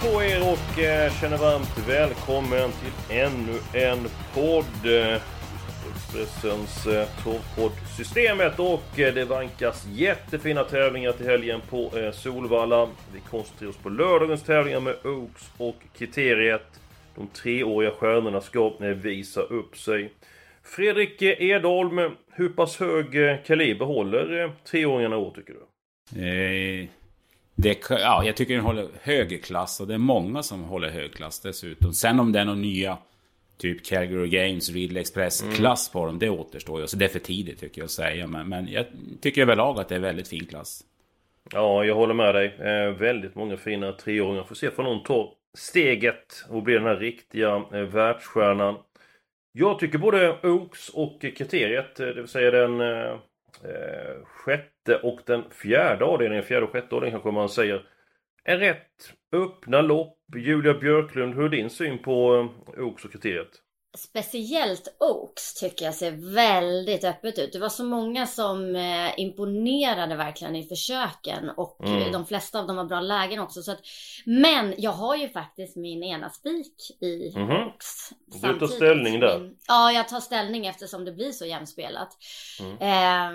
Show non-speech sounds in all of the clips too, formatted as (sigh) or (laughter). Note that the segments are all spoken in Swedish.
På er och eh, känner varmt välkommen till ännu en podd. Expressens eh, torrpoddsystemet och eh, det vankas jättefina tävlingar till helgen på eh, Solvalla. Vi koncentrerar oss på lördagens tävlingar med Oaks och Kriteriet. De treåriga stjärnorna ska eh, visa upp sig. Fredrik eh, Edholm, hur pass hög eh, kaliber håller treåringarna treåringarna år tycker du? Eh, det, ja, jag tycker den håller hög klass och det är många som håller hög klass dessutom. Sen om det är några nya Typ Calgary Games, Ridley Express-klass på dem, det återstår ju. Så det är för tidigt tycker jag att säga. Men, men jag tycker överlag att det är väldigt fin klass. Ja, jag håller med dig. Eh, väldigt många fina treåringar. Får se om någon tar steget och blir den här riktiga eh, världsstjärnan. Jag tycker både Oaks och kriteriet, eh, det vill säga den eh, eh, sjätte och den fjärde avdelningen, fjärde och sjätte avdelningen kanske man säger, är rätt öppna lopp. Julia Björklund, hur är din syn på eh, Oaks och kriteriet? Speciellt Oaks tycker jag ser väldigt öppet ut. Det var så många som eh, imponerade verkligen i försöken och Mm. eh, de flesta av dem har bra lägen också. Så att, men jag har ju faktiskt min ena spik i Mhm. Oaks. Du tar ställning där? Min, ja, jag tar ställning eftersom det blir så jämspelat. Mm.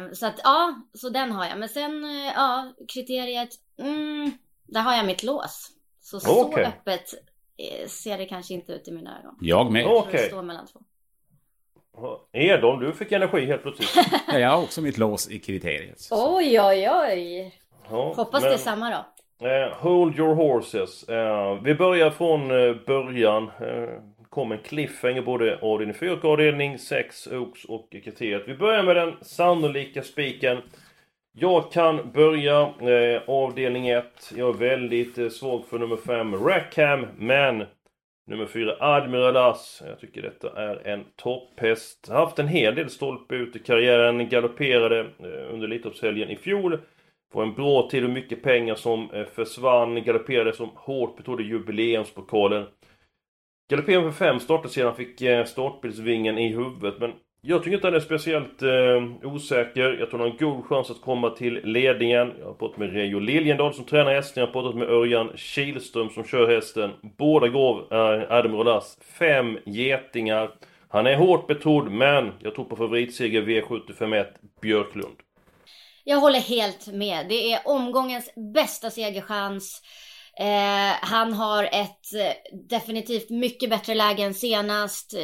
Eh, så att ja, så den har jag. Men sen eh, ja, kriteriet, mm, där har jag mitt lås. Så så öppet ser det kanske inte ut i mina ögon. Jag med. Okej. står mellan två. Edholm, du fick energi helt plötsligt. (laughs) Ja, jag har också mitt lås i kriteriet. Så- Oj, oj, oj. Ja, Hoppas men- det är samma då. Eh, hold your horses. Eh, vi börjar från eh, början. Eh, kom en cliffhanger både avdelning 4 och avdelning 6, Oaks och kriteriet. Vi börjar med den sannolika spiken. Jag kan börja eh, avdelning 1. Jag är väldigt eh, svag för nummer 5, Rackham, men nummer 4, Admiral As. Jag tycker detta är en topphäst. Har Haft en hel del stolpe ut i karriären. Galopperade eh, under Elitloppshelgen i fjol. Får en bra tid och mycket pengar som eh, försvann. Galopperade som hårt betrodde jubileumspokalen. Galopperade för fem starter sedan fick eh, startbilsvingen i huvudet. Men jag tycker inte han är speciellt eh, osäker. Jag tror han har en god chans att komma till ledningen. Jag har pratat med Reijo Liljendahl som tränar hästen. Jag har pratat med Örjan Kihlström som kör hästen. Båda gav eh, Admiral As fem getingar. Han är hårt betrodd men jag tror på favoritseger V751 Björklund. Jag håller helt med. Det är omgångens bästa segerchans. Eh, han har ett eh, definitivt mycket bättre läge än senast. Eh,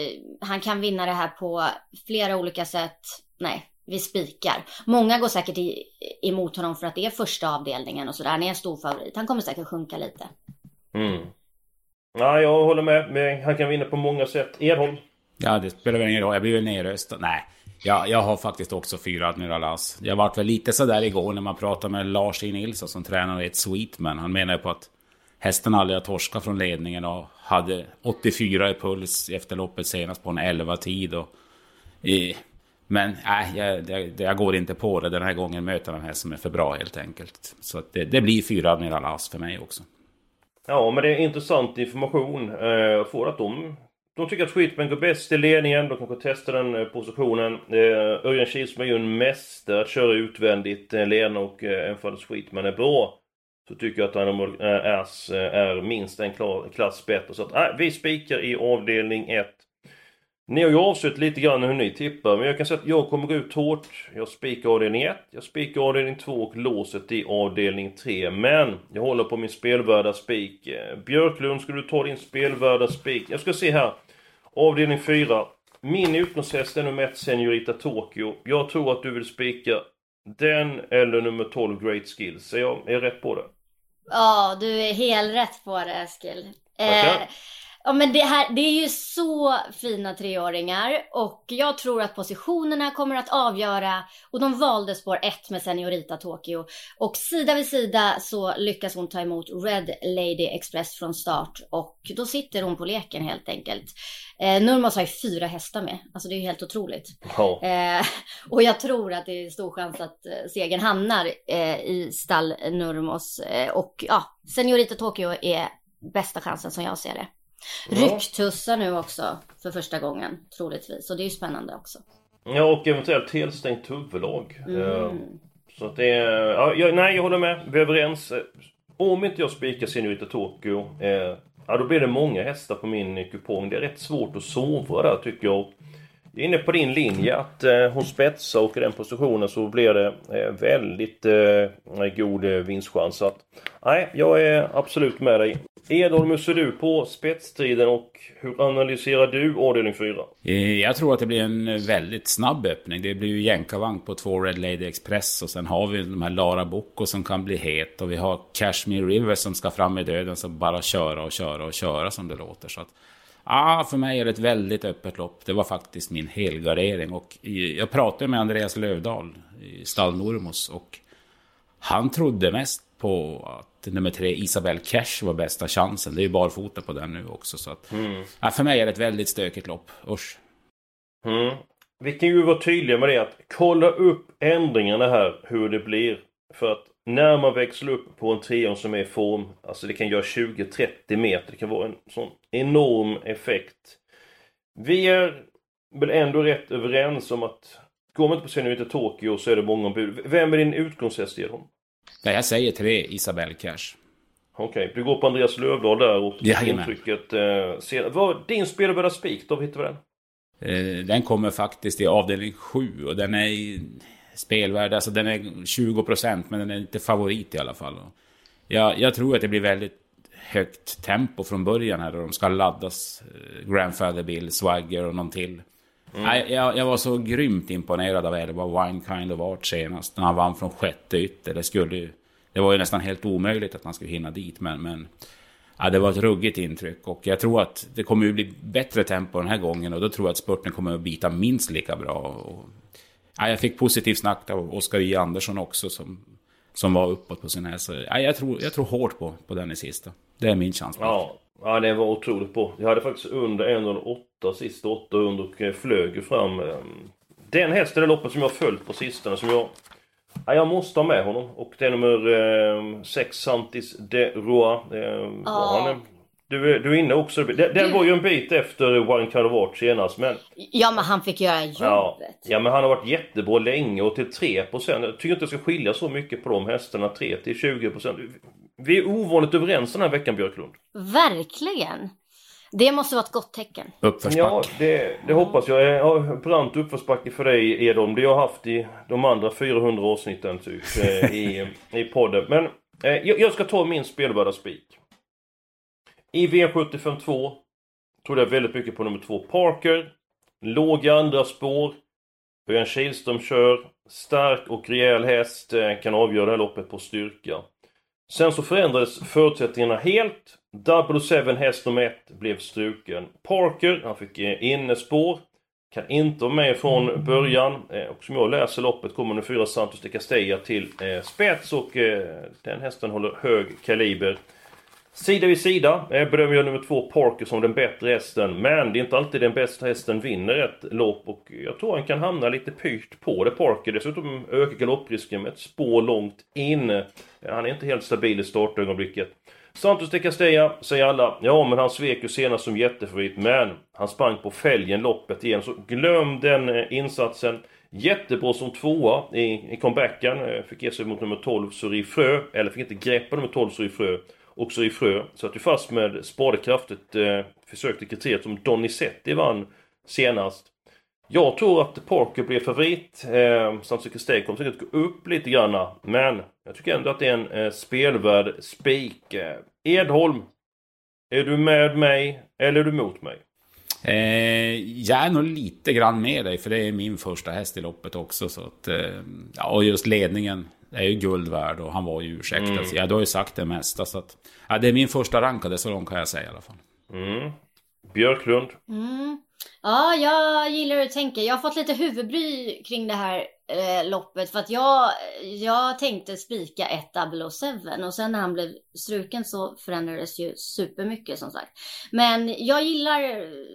han kan vinna det här på flera olika sätt. Nej, vi spikar. Många går säkert i, emot honom för att det är första avdelningen och sådär. Han är en stor favorit. Han kommer säkert sjunka lite. Mm. Ja, jag håller med. Men han kan vinna på många sätt. Edholm? Ja, det spelar väl ingen roll. Jag blir väl nedröstad. Nej, ja, jag har faktiskt också fyra Admiral As. Jag vart väl lite sådär igår när man pratade med Lars E. Nilsson som tränar i ett Sweetman. Han menar ju på att hästen aldrig har torskat från ledningen och hade 84 i puls efter loppet senast på en 11 tid. Och, eh, men nej, jag, jag, jag går inte på det. Den här gången möter den en häst som är för bra helt enkelt. Så att det, det blir fyra Admiral As för mig också. Ja, men det är intressant information. Eh, Jag får att de, de tycker att Sweetman går bäst i ledningen. De kanske testar den eh, positionen. Eh, Örjan Kihlström är ju en mästare att köra utvändigt eh, ledande och eh, även för att Sweetman är bra så tycker jag att Animal Ass eh, eh, är minst en klar, klass bättre. Så att eh, vi spikar i avdelning 1. Ni har ju avslutat lite grann hur ni tippar, men jag kan säga att jag kommer gå ut hårt. Jag spikar avdelning 1, jag spikar avdelning 2 och låset i avdelning 3. Men jag håller på min spelvärda spik. Eh, Björklund, ska du ta din spelvärda spik? Jag ska se här. Avdelning 4. Min utgångshäst är nummer 1, Senorita Tokyo. Jag tror att du vill spika den eller nummer 12, Great Skills. Så jag, är jag rätt på det? Ja, du är helt rätt på det Eskil. Eh. Ja men det här, det är ju så fina treåringar och jag tror att positionerna kommer att avgöra och de valde spår 1 med Seniorita Tokyo och sida vid sida så lyckas hon ta emot Red Lady Express från start och då sitter hon på leken helt enkelt. Eh, Nurmos har ju fyra hästar med, alltså det är ju helt otroligt. Ja. Eh, och jag tror att det är stor chans att eh, segern hamnar eh, i stall Nurmos eh, och ja, Seniorita Tokyo är bästa chansen som jag ser det. Rycktussar nu också för första gången troligtvis. Och det är ju spännande också. Ja, och eventuellt helstängt huvudlag. Mm. Eh, Så att det är... Ja, jag, nej, jag håller med. Vi är överens. Eh, Om inte jag spikar Senorita Tokyo, eh, ja då blir det många hästar på min kupong. Det är rätt svårt att sova där tycker jag. Jag är inne på din linje att eh, hon spetsar och i den positionen så blir det eh, väldigt eh, god eh, vinstchans. Så att, nej, jag är absolut med dig. Edholm, hur ser du på spetstiden och hur analyserar du avdelning 4? Eh, jag tror att det blir en eh, väldigt snabb öppning. Det blir ju jänkarvagn på två Red Lady Express och sen har vi de här Lara Bocco som kan bli het och vi har Cashmere River som ska fram i döden som bara köra och köra och köra som det låter. Så att, ah, för mig är det ett väldigt öppet lopp. Det var faktiskt min helgardering och jag pratade med Andreas Lövdahl i stall Normos och han trodde mest på att nummer tre Isabel Cash var bästa chansen. Det är ju barfota på den nu också. Så att, ja, för mig är det ett väldigt stökigt lopp. Usch. Mm. Vi kan ju vara tydliga med det att kolla upp ändringarna här, hur det blir. För att när man växlar upp på en treåring som är i form, alltså det kan göra 20-30 meter, det kan vara en sån enorm effekt. Vi är väl ändå rätt överens om att går man inte på Senorita Tokyo så är det många ombud. Vem är din utgångshäst Edholm? Ja, jag säger tre Isabel Cash. Okej, du går på Andreas Lövdahl där och intrycket. Eh, ser, vad, din spelvärda spik då, hittar vi den? Eh, den kommer faktiskt i avdelning 7 och den är spelvärd, alltså den är 20% men den är inte favorit i alla fall. Jag, jag tror att det blir väldigt högt tempo från början här och de ska laddas eh, Grandfather Bill, Swagger och någon till. Nej, jag, jag var så grymt imponerad av Elva Wine Kind of Art senast när han vann från sjätte ytter. Det skulle ju, det var ju nästan helt omöjligt att han skulle hinna dit men, men Ja, det var ett ruggigt intryck och jag tror att det kommer att bli bättre tempo den här gången och då tror jag att spurten kommer att bita minst lika bra. Och, ja, jag fick positiv snack av Oskar J. Andersson också som, som var uppåt på sin häst. Ja, jag, tror, jag tror hårt på, på den i sista. Det är min chans. Ja, ja det var otroligt bra. Jag hade faktiskt under 1,08 sista 800 och eh, flög ju fram. eh, Den hästen i loppet som jag följt på sistone som jag... Ja, jag måste ha med honom. Och det är nummer 6 Santis de Roa. Eh, var han, du, är- du är inne också. Den, den var ju en bit efter One Kind of Art senast men... Ja men han fick göra Ja, jobbet. ja men han har varit jättebra länge och till 3%. Jag tycker inte det ska skilja så mycket på de hästarna. 3 till 20%. Vi är ovanligt överens den här veckan Björklund. Verkligen. Det måste vara ett gott tecken. Uppförsback. Ja, det, det hoppas jag. Ja, brant uppförsbacke för dig Edholm. Det jag har haft i de andra 400 avsnitten typ eh, i, (laughs) i podden. Men eh, jag, jag ska ta min spelvärda spik. I V75 2 trodde jag väldigt mycket på nummer två Parker. Låg i andra spår. Örjan Kihlström kör. Stark och rejäl häst. eh, Kan avgöra det här loppet på styrka. Sen så förändrades förutsättningarna helt. Double Seven häst nummer 1 blev struken. Parker, han fick eh, innespår. Kan inte vara med från början. Eh, och som jag läser loppet kommer nu fyra Santos de Castella till eh, spets och den hästen håller hög kaliber. Sida vid sida bedömer jag nummer två Parker som den bättre hästen. Men det är inte alltid den bästa hästen vinner ett lopp och jag tror han kan hamna lite pyrt på det Parker. Dessutom ökar galopprisken med ett spår långt in. Han är inte helt stabil i startögonblicket. Santos de Castella säger alla, ja men han svek ju senast som jättefavorit men han sprang på fälgen loppet igen så glöm den eh, insatsen. Jättebra som tvåa i, i comebacken. Eh, fick ge sig mot nummer 12 Suri Frö, eller fick inte greppa nummer 12 Suri Frö. Och Suri Frö satt ju fast med spadekraftet. eh, Försökte kriteriet som Donizetti vann senast. Jag tror att Parker blir favorit. Eh, de Castella kommer säkert gå upp lite granna. Men jag tycker ändå att det är en eh, spelvärd spik. Eh, Edholm. Är du med mig eller är du mot mig? Eh, jag är nog lite grann med dig, för det är min första häst i loppet också. Så att, eh, ja, och just ledningen är ju guld värd och han var ju ursäktad. Mm. Så, ja, du har ju sagt det mesta. Så att, ja, det är min första rankade, så långt kan jag säga i alla fall. Mm. Björklund. Mm. Ja, jag gillar hur du tänker. Jag har fått lite huvudbry kring det här eh, loppet för att jag, jag tänkte spika ett 007 och sen när han blev struken så förändrades ju supermycket som sagt. Men jag gillar,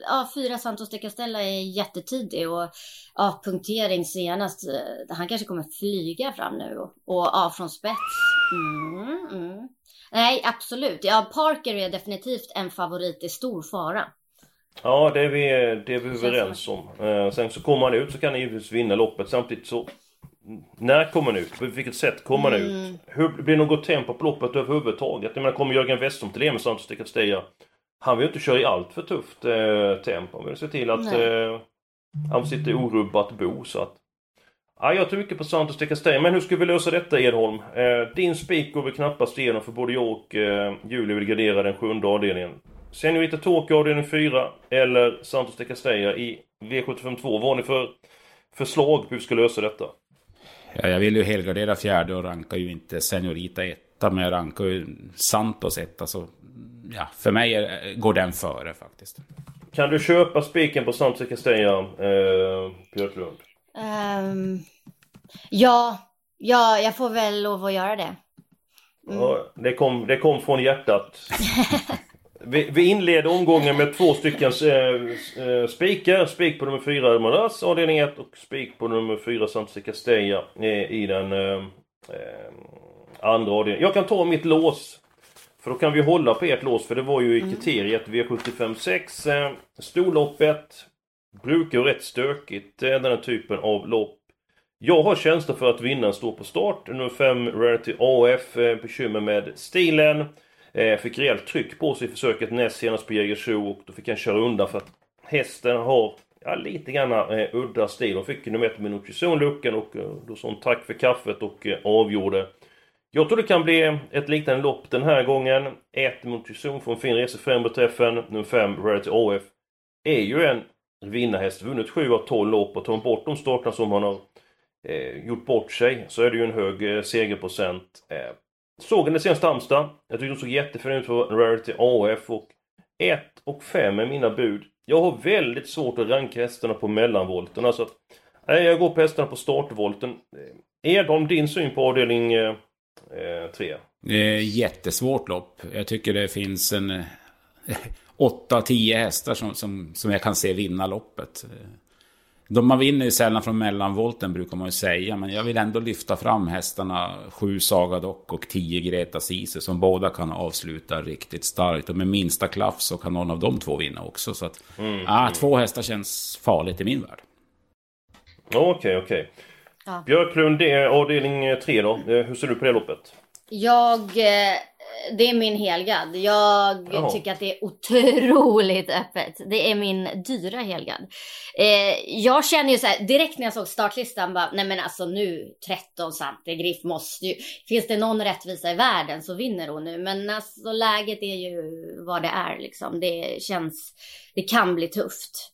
ja, fyra Santos de Castella är jättetidig och ja, punktering senast. Eh, han kanske kommer flyga fram nu och, och ja, från spets. Mm, mm. Nej, absolut. Ja, Parker är definitivt en favorit i stor fara. Ja, det är vi, det är vi överens om. Eh, sen så kommer han ut så kan han givetvis vinna loppet. Samtidigt så... När kommer han ut? På vilket sätt kommer han ut? Hur blir det något tempo på loppet överhuvudtaget? Jag menar, kommer Jörgen Westholm till med Santos de Castella? Han vill ju inte köra i allt för tufft eh, tempo. Han vill se till att eh, han sitter i orubbat bo. Så att... Ja, jag tror mycket på Santos de Castella. Men hur ska vi lösa detta Edholm? Eh, din spik går väl knappast igenom för både jag och eh, Julie vill gardera den sjunde avdelningen. Senorita Tokyo avdelning 4 eller Santos de Castella i V752. Vad har ni för förslag på hur vi ska lösa detta? Ja, jag vill ju helgardera fjärde och rankar ju inte Senorita etta, men jag rankar ju Santos etta. Så ja, för mig är, går den före faktiskt. Kan du köpa spiken på Santos de Castella, eh, Björklund? Ehm, ja, ja, jag får väl lov att göra det. Ja, det, kom, det kom från hjärtat. (laughs) Vi, vi inleder omgången med två stycken eh, eh, spikar. Spik på nummer 4 Maras avdelning 1 och spik på nummer 4 Santos Castella eh, i den eh, eh, andra avdelningen. Jag kan ta mitt lås. För då kan vi hålla på ert lås för det var ju i kriteriet V75 6. Eh, storloppet brukar ju rätt stökigt eh, den här typen av lopp. Jag har känsla för att vinnaren står på start. Nummer 5 Rarity AF. Bekymmer med stilen. Eh, fick rejält tryck på sig i försöket näst senast på Jägersro och då fick han köra undan för att hästen har ja, lite grann eh, udda stil. De fick nummer ett Minucci Zone-luckan och eh, då sa hon tack för kaffet och eh, avgjorde. Jag tror det kan bli ett liknande lopp den här gången. Ett Minucci Zon får en fin resa främre träffen. Nummer fem, Rarity AF är ju en vinnarhäst. Vunnit 7 av 12 lopp och tar man bort de starterna som han har eh, gjort bort sig så är det ju en hög eh, segerprocent. Eh, såg henne senast Halmstad. Jag tyckte hon såg jättefin ut för Rarity AF och 1 och 5 är mina bud. Jag har väldigt svårt att ranka hästarna på mellanvolten. Alltså, nej, jag går på hästarna på startvolten. Edholm, din syn på avdelning eh, eh, 3? Det är jättesvårt lopp. Jag tycker det finns en eh, (laughs) 8-10 hästar som, som, som jag kan se vinna loppet. De man vinner ju sällan från mellanvolten brukar man ju säga. Men jag vill ändå lyfta fram hästarna 7 Saga Dock och 10 Greta Sisu. Som båda kan avsluta riktigt starkt. Och med minsta klaff så kan någon av de två vinna också. Så att, ah, två hästar känns farligt i min värld. Okej, okej. Ja. Björklund, det är avdelning 3 då. Eh, Hur ser du på det loppet? Jag, eh, det är min helgad. Jag Jaha. tycker att det är otroligt öppet. Det är min dyra helgad. Eh, jag känner ju så här, direkt när jag såg startlistan bara, nej men alltså nu 13 Sante Griff måste ju, finns det någon rättvisa i världen så vinner hon nu. Men alltså läget är ju vad det är liksom. Det känns, det kan bli tufft.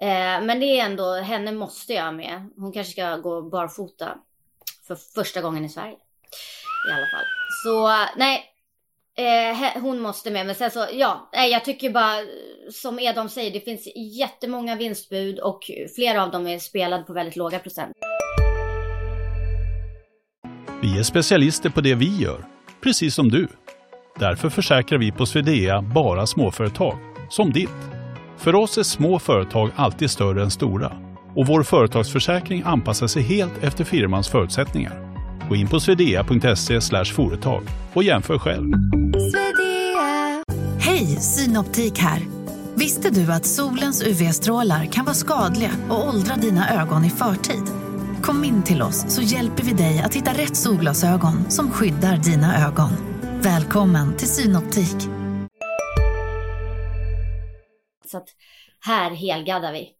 Eh, men det är ändå, henne måste jag med. Hon kanske ska gå barfota för första gången i Sverige. I alla fall. Så nej, eh, hon måste med. Men sen så, ja, jag tycker bara som Edom säger, det finns jättemånga vinstbud och flera av dem är spelade på väldigt låga procent. Vi är specialister på det vi gör, precis som du. Därför försäkrar vi på Swedea bara småföretag, som ditt. För oss är små företag alltid större än stora och vår företagsförsäkring anpassar sig helt efter firmans förutsättningar. Gå in på swedea.se företag och jämför själv. Hej, Synoptik här. Visste du att solens UV-strålar kan vara skadliga och åldra dina ögon i förtid? Kom in till oss så hjälper vi dig att hitta rätt solglasögon som skyddar dina ögon. Välkommen till Synoptik. Så att här helgaddar vi.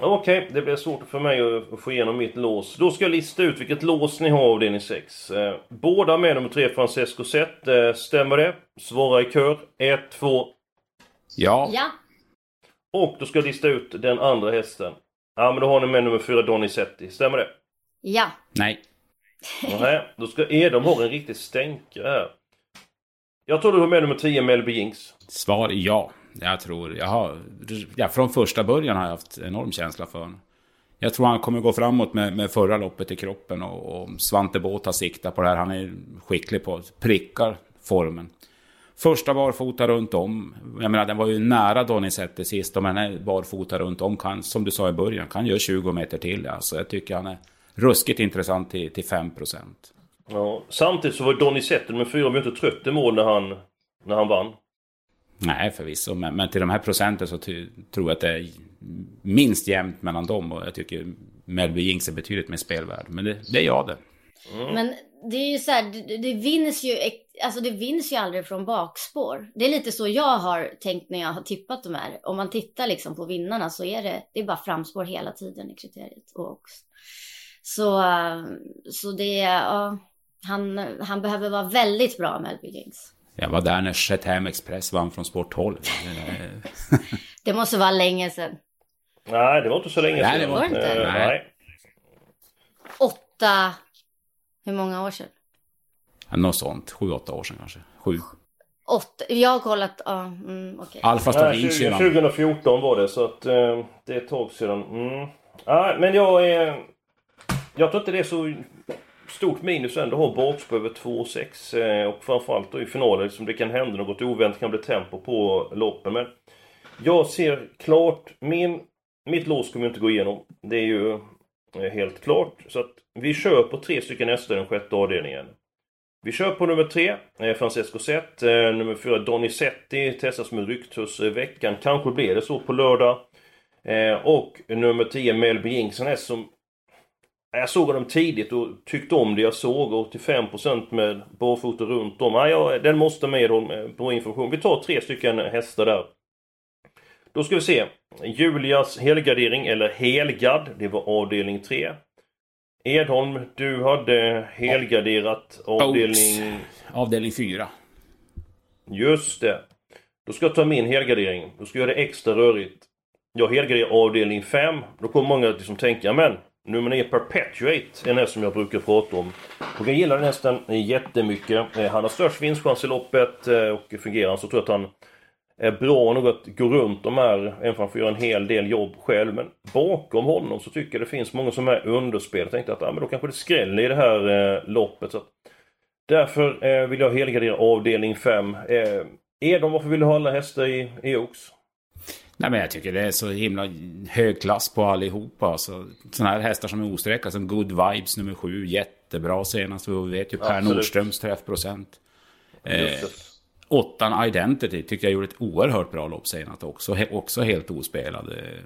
Okej, det blir svårt för mig att- att få igenom mitt lås. Då ska jag lista ut vilket lås ni har av avdelning 6. Eh, båda med nummer 3, Francesco Zet. Eh, stämmer det? Svara i kör. 1, 2. Ja, Ja, Och då ska jag lista ut den andra hästen. Ja, men då har ni med nummer 4, Donizetti. Stämmer det? ja. nej. Nej, då ska Edom ha en riktig stänkare här. Jag tror du har med nummer 10, Melby Jinx. Svar ja. Jag tror, jag har, ja, från första början har jag haft enorm känsla för honom. Jag tror han kommer gå framåt med, med förra loppet i kroppen och, och Svante Båth har siktat på det här. Han är skicklig på att pricka formen. Första barfota runt om. Jag menar den var ju nära Donizetti sist. Men den barfota runt om kan, som du sa i början, kan göra 20 meter till. Alltså jag tycker han är ruskigt intressant till, till 5%. Ja, samtidigt så var Donizetti med fyra minuter inte trött i mål när han, när han vann. Nej, förvisso. Men, men till de här procenten så ty, tror jag att det är minst jämnt mellan dem. Och jag tycker Melby Jinx är betydligt mer spelvärd. Men det, det är jag det. Mm. Men det är ju så här, det, det vinns ju, alltså det vinns ju aldrig från bakspår. Det är lite så jag har tänkt när jag har tippat de här. Om man tittar liksom på vinnarna så är det, det är bara framspår hela tiden i kriteriet. Och så, så det, ja, han, han behöver vara väldigt bra Melby Jinx. Jag var där när Chatham Express vann från Sport 12. (laughs) det måste vara länge sedan. Nej, det var inte så länge sedan. Nej, det var inte. Uh, nej. Åtta... Hur många år sedan? Något sånt. Sju, åtta år sedan kanske. Sju. Åtta. Jag har kollat... Ja, mm, okej. Okay. Alfa Stavinci 2014 var det, så att uh, det är ett tag sedan. Mm. Ah, men jag är... Jag tror inte det är så stort minus ändå att ha bakspår över 2,6 eh, och framförallt då i finalen som det kan hända något oväntat, kan bli tempo på loppen. Men jag ser klart, min, mitt lås kommer inte gå igenom. Det är ju eh, helt klart. Så att vi kör på tre stycken hästar i den sjätte avdelningen. Vi kör på nummer tre, eh, Francesco Zet. Nummer fyra, Donizetti, testas med ryktus veckan. Kanske blir det så på lördag. Och nummer 10, Melby Jinx, som jag såg honom tidigt och tyckte om det jag såg. 85% med barfota runt om. Ja, ja, den måste med då, på information. Vi tar tre stycken hästar där. Då ska vi se. Julias helgardering, eller helgard. Det var avdelning 3. Edholm, du hade helgarderat avdelning... Out. Avdelning 4. Just det. Då ska jag ta min helgardering. Då ska jag göra det extra rörigt. Jag helgarderar avdelning 5. Då kommer många att liksom tänka, men Nummer 9 Perpetuate, en häst som jag brukar prata om. Och jag gillar den hästen jättemycket. Eh, han har störst vinstchans i loppet eh, och fungerar så tror jag att han är bra nog att gå runt de här, även om han får göra en hel del jobb själv. Men bakom honom så tycker jag det finns många som är underspel. Jag tänkte att ja, men då kanske det skräller i det här eh, loppet. Så därför eh, vill jag helgardera avdelning 5. Eh, Edon, varför vill du ha alla hästar i, i Oaks? Nej men jag tycker det är så himla hög klass på allihopa. Alltså, sådana här hästar som är osträckade, som Good Vibes nummer sju, jättebra senast. Vi vet ju Per Absolut. Nordströms träffprocent. Eh, åttan Identity tycker jag gjorde ett oerhört bra lopp senast också. He också helt ospelad. Eh,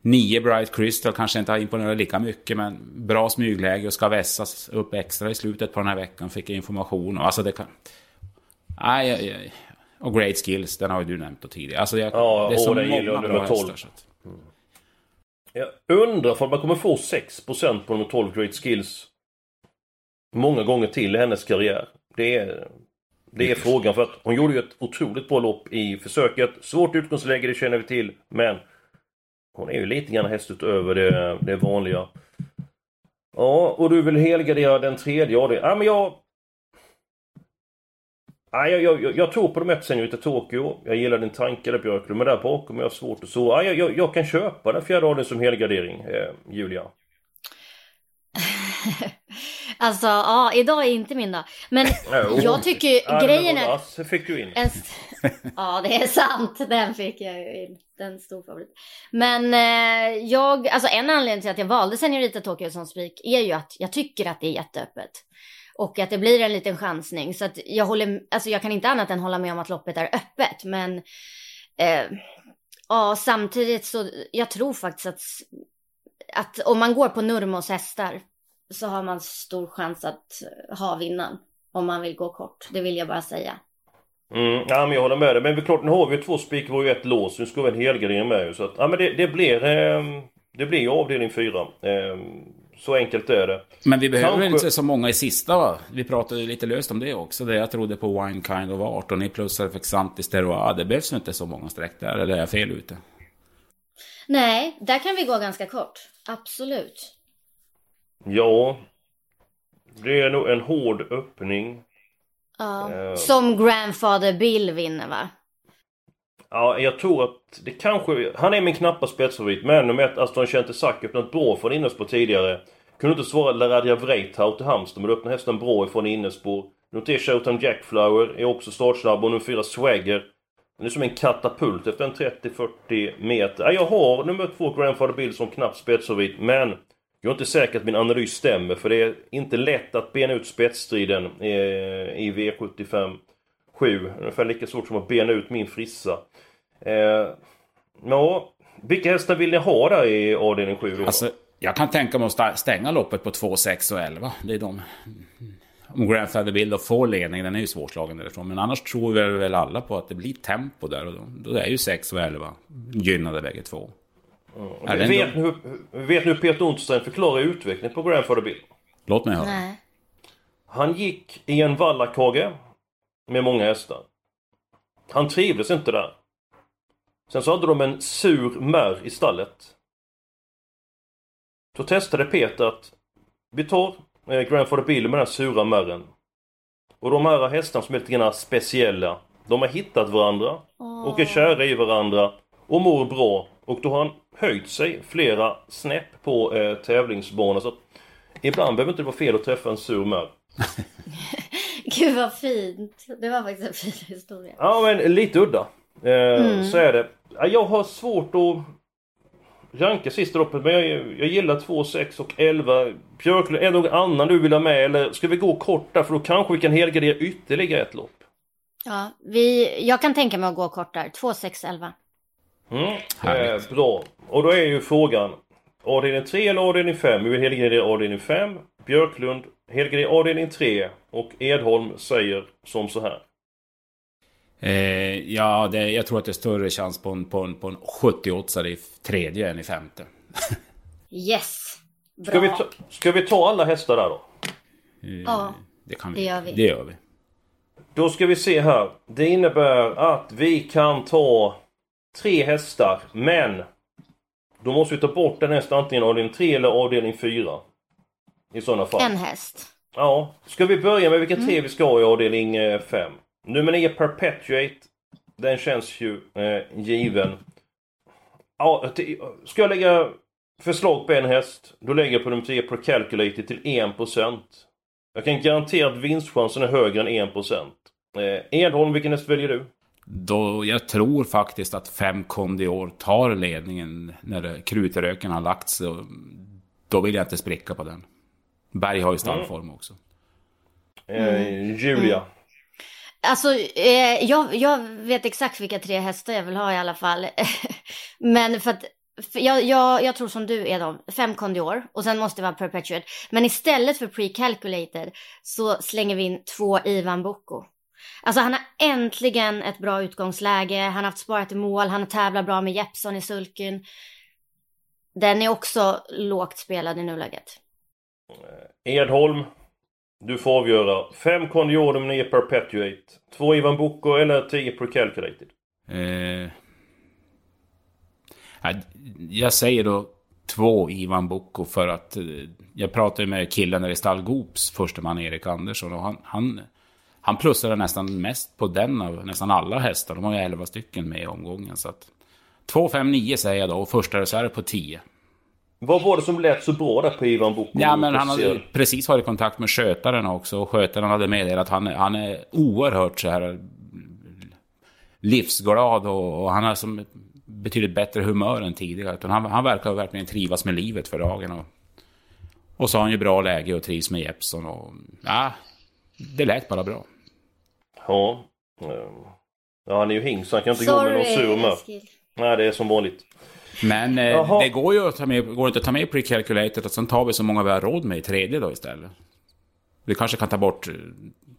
nio Bright Crystal kanske inte har imponerat lika mycket men bra smygläge och ska vässas upp extra i slutet på den här veckan. Fick jag information. Alltså det kan... Nej, och Great Skills, den har ju du nämnt tidigare. Alltså jag, ja, det är så många bra hästar. Så att... mm. Jag undrar om man kommer få 6% på nummer 12 Great Skills många gånger till i hennes karriär. Det är, det är frågan för att hon gjorde ju ett otroligt bra lopp i försöket. Svårt utgångsläge, det känner vi till. Men hon är ju lite grann häst utöver det, det vanliga. Ja, och du vill helgardera den tredje avdelningen. Ja, men jag Nej, jag, jag, jag tror på de ett Senorita Tokyo. Jag gillar din tanke där Björklund, men där bakom jag svårt att så. Jag, jag, jag kan köpa den fjärde raden som helgardering, eh, Julia. (laughs) alltså, ja, idag är inte min dag. Men (laughs) oh. jag tycker ju grejen är... fick du in. En... (laughs) ja, det är sant. Den fick jag ju in. Den stor favorit. Men eh, jag, alltså en anledning till att jag valde Senorita Tokyo som spik är ju att jag tycker att det är jätteöppet. Och att det blir en liten chansning. Så att jag håller, alltså jag kan inte annat än hålla med om att loppet är öppet. Men eh, ja, samtidigt så, jag tror faktiskt att, att om man går på Nurmos hästar så har man stor chans att ha vinnaren. Om man vill gå kort, det vill jag bara säga. Mm, ja men jag håller med dig. Men klart, nu har vi två spikar och ett lås. Nu ska vi en helgardering med ju. Så att, ja men det, det blir... Eh, det blir avdelning fyra. Eh, så enkelt är det. Men vi behöver Kanske... inte så många i sista va? Vi pratade ju lite löst om det också. Det jag trodde på Wine Kind of Art och ni plussade för Xantis Teroa. Det behövs inte så många streck där, eller är jag fel ute? Nej, där kan vi gå ganska kort. Absolut. Ja. Det är nog en hård öppning. Ja. Uh... Som Grandfather Bill vinner va? Ja, jag tror att det kanske... Han är min knappa spetsfavorit. Men nummer ett, Aston Chantesaki öppnat bra från innerspår tidigare. Kunde inte svara Laradja Vreithaut till Halmstad, men öppnade hästen bra ifrån innerspår. Nummer Showtime Jackflower, är också startsnabb. Och nummer fyra, Swagger. Den är som en katapult efter en 30-40 meter. Ja, jag har nummer två, Grandfather Bill, som knapp spetsfavorit. Men jag är inte säker att min analys stämmer, för det är inte lätt att bena ut spetsstriden eh, i V75 7. Ungefär lika svårt som att bena ut min frissa. Eh, ja, vilka hästar vill ni ha där i avdelning 7 då? Alltså, jag kan tänka mig att stänga loppet på 2, 6 och 11. Det är de... Om Grandfather Bill får ledning, den är ju svårslagen därifrån. Men annars tror vi väl alla på att det blir tempo där. Och då, då är ju 6 och 11 gynnade bägge två. Mm. Vi vet, hur, vet nu hur Peter Ontstein förklarar utvecklingen på Grandfather Bill? Låt mig höra. Nej. Han gick i en vallakage med många hästar. Han trivdes inte där. Sen så hade de en sur märr i stallet. Så testade Peter att vi tar eh, Grandfather Bill med den här sura märren. Och de här hästarna som är lite grann speciella. De har hittat varandra och är kära i varandra och mår bra. Och då har han höjt sig flera snäpp på eh, tävlingsbanan. Så att ibland behöver inte det vara fel att träffa en sur märr. (laughs) Gud vad fint. Det var faktiskt en fin historia. Ja men lite udda. Eh, Så är det. Ja, Jag har svårt att ranka sista loppet men jag, jag gillar 2, 6 och 11. Björklund, är det någon annan du vill ha med eller ska vi gå kort där för då kanske vi kan helgardera ytterligare ett lopp. Ja, vi, jag kan tänka mig att gå kort där. 2, 6, 11. Mm, eh, bra. Och då är ju frågan avdelning 3 eller avdelning 5? Vi vill helgardera avdelning 5. Björklund helgardera avdelning 3 och Edholm säger som så här. Eh, ja, det, jag tror att det är större chans på en, på en, på en 78 i tredje än i femte. (laughs) Yes! Bra. Ska vi, ta, ska vi ta alla hästar där då? Eh, Ja, det, kan det gör vi. Det gör vi. Då ska vi se här. Det innebär att vi kan ta tre hästar, men då måste vi ta bort en häst antingen avdelning 3 eller avdelning 4. I sådana fall. En häst. Ja. Ska vi börja med vilka tre vi ska ha i avdelning 5? Nummer 9 Perpetuate. Den känns ju eh, given. Ja, ska jag lägga förslag på en häst, då lägger jag på nummer 10 Procalculated till 1%. Jag kan garantera att vinstchansen är högre än 1%. Eh, Edholm, vilken häst väljer du? Då, jag tror faktiskt att fem Kondior tar ledningen när krutröken har lagt sig. och Då vill jag inte spricka på den. Berg har ju stallform också. Eh, Julia. Alltså, eh, jag, jag vet exakt vilka tre hästar jag vill ha i alla fall. (laughs) Men för att för jag, jag, jag tror som du är de, fem Condior och sen måste det vara Perpetuate. Men istället för pre-calculated så slänger vi in två Ivan Bocco. Alltså han har äntligen ett bra utgångsläge, han har haft sparat i mål, han har tävlat bra med Jeppson i sulken. Den är också lågt spelad i nuläget. Eh, Edholm. Du får avgöra. 5 Condior, 9 Perpetuate. 2 Ivan Boko eller 10 Procalculated. Eh, jag säger då två Ivan Boko för att eh, jag pratade med killen där i stall Goops, första man Erik Andersson, och han, han, han plussade nästan mest på den av nästan alla hästar. De har ju 11 stycken med i omgången. Så att 2, 5, 9 säger jag då och första reserv på 10. Vad var det som lät så bra där på Ivan Bocco? Ja, men han hade precis varit i kontakt med skötaren också. Och skötaren hade meddelat att han, är- han är oerhört så här livsglad och, och han har som betydligt bättre humör än tidigare. Utan han, han verkar verkligen trivas med livet för dagen. Och, och så har han ju bra läge och trivs med Jeppson. Och, ja, det lät bara bra. Ja. Ja, han är ju hing så han kan inte gå med någon sur Sorry, med. Nej, det är som vanligt. Men eh, det går ju att ta med, går inte att ta med pre-calculated och sen tar vi så många vi har råd med i tredje då istället. Vi kanske kan ta bort eh,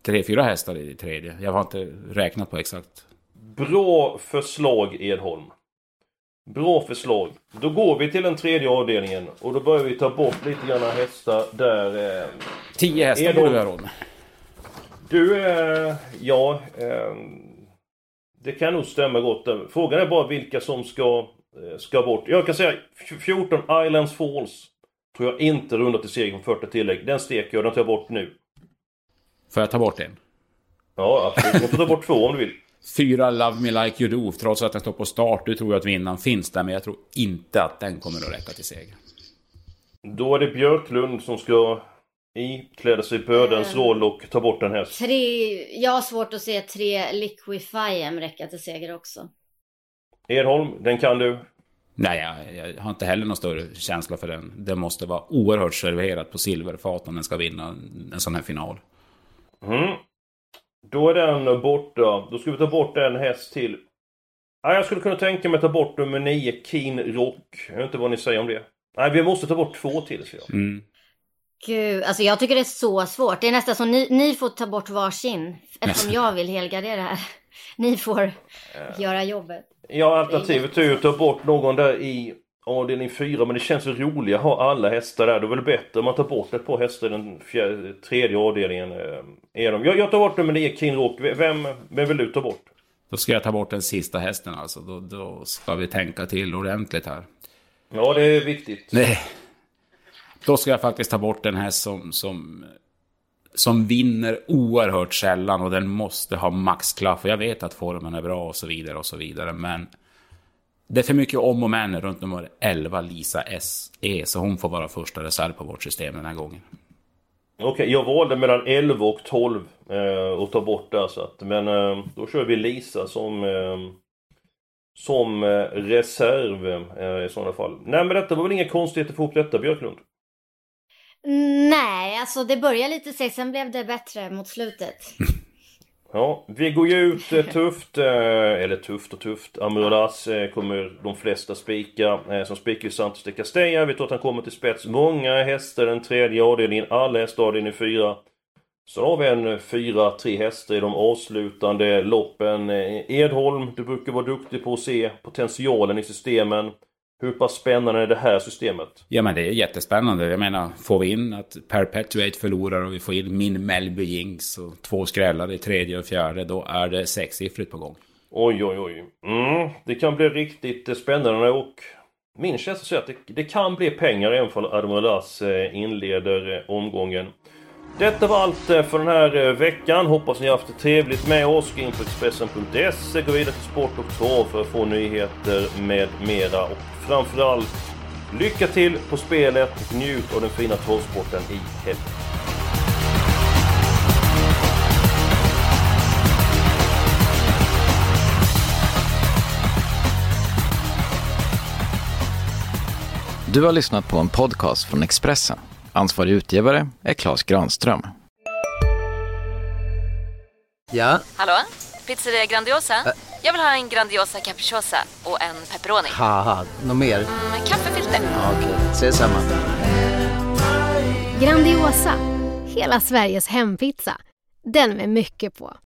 tre, fyra hästar i tredje. Jag har inte räknat på exakt. Bra förslag Edholm. Bra förslag. Då går vi till den tredje avdelningen och då börjar vi ta bort lite grann hästar där... Eh, Tio hästar Edholm. borde vi ha råd med. du, eh, ja... Eh, det kan nog stämma gott. Frågan är bara vilka som ska, ska bort. Jag kan säga f- 14 Islands Falls. Tror jag inte rundar till seger på 40 tillägg. Den steker jag, den tar jag bort nu. Får jag ta bort en? Ja, absolut. Du får ta bort två om du vill. (laughs) Fyra Love Me Like You Do, trots att den står på start. Du tror att vinnaren finns där, men jag tror inte att den kommer att räcka till seger. Då är det Björklund som ska ikläda sig bödens Mm. roll och ta bort en häst. Tre, jag har svårt att se tre Liquify räcka till seger också. Edholm, den kan du. Nej, jag, jag har inte heller någon större känsla för den. Den måste vara oerhört serverat på silverfat om den ska vinna en sån här final. Mm. Då är den borta. Då ska vi ta bort en häst till. Ja, jag skulle kunna tänka mig att ta bort nummer 9, Keen Rock. Jag vet inte vad ni säger om det. Nej, vi måste ta bort två till, ser jag. Mm. Gud, alltså jag tycker det är så svårt. Det är nästan som ni, ni får ta bort varsin. Eftersom jag vill helgardera här. (laughs) Ni får göra jobbet. Ja, alternativet är ju att ta bort någon där i avdelning 4, men det känns ju roligare att ha alla hästar där. Då är det väl bättre om man tar bort ett par hästar i den fjärde, tredje avdelningen. eh, Är de. Jag, jag tar bort nummer 9, Keen Rock. Vem, vem vill du ta bort? Då ska jag ta bort den sista hästen alltså. Då, då ska vi tänka till ordentligt här. Ja, det är viktigt. Nej. Då ska jag faktiskt ta bort den häst som, som, som vinner oerhört sällan och den måste ha maxklaff. Och jag vet att formen är bra och så vidare och så vidare. Men det är för mycket om och men runt nummer 11, Lisa S.E. Så hon får vara första reserv på vårt system den här gången. Okej, jag valde mellan 11 och 12 eh, och ta bort där så att, men eh, då kör vi Lisa som eh, som eh, reserv eh, i sådana fall. Nej men detta var väl inga konstigheter att få ihop detta Björklund? Nej, alltså det började lite segt, sen blev det bättre mot slutet. (laughs) Ja, vi går ju ut eh, tufft, eh, eller tufft och tufft. Amuradas eh, kommer de flesta spika. Som spikar Santos de Castella. Vi tror att han kommer till spets. Många hästar den tredje avdelningen. Alla hästar avdelning fyra. Så har vi en fyra, tre hästar i de avslutande loppen. Edholm, du brukar vara duktig på att se potentialen i systemen. Hur pass spännande är det här systemet? Ja men det är jättespännande. Jag menar, får vi in att Perpetuate förlorar och vi får in min Melby Jinx och två skrällar i tredje och fjärde, då är det sexsiffrigt på gång. Oj, oj, oj. Mm, det kan bli riktigt eh, spännande och min känsla säger att det, det kan bli pengar även om Admiral eh, inleder eh, omgången. Detta var allt eh, för den här eh, veckan. Hoppas ni har haft det trevligt med oss. Gå in på Expressen.se, gå vidare till Sport och Trav för att få nyheter med mera. Och framförallt, lycka till på spelet och njut av den fina travsporten i helgen. Du har lyssnat på en podcast från Expressen. Ansvarig utgivare är Klas Granström. Ja, Hallå? Pizzeria Grandiosa? Jag vill ha en Grandiosa capriciosa och en pepperoni. något mer? Med kaffefilter. Ja, Okej, ses samma. Grandiosa, hela Sveriges hempizza. Den med mycket på.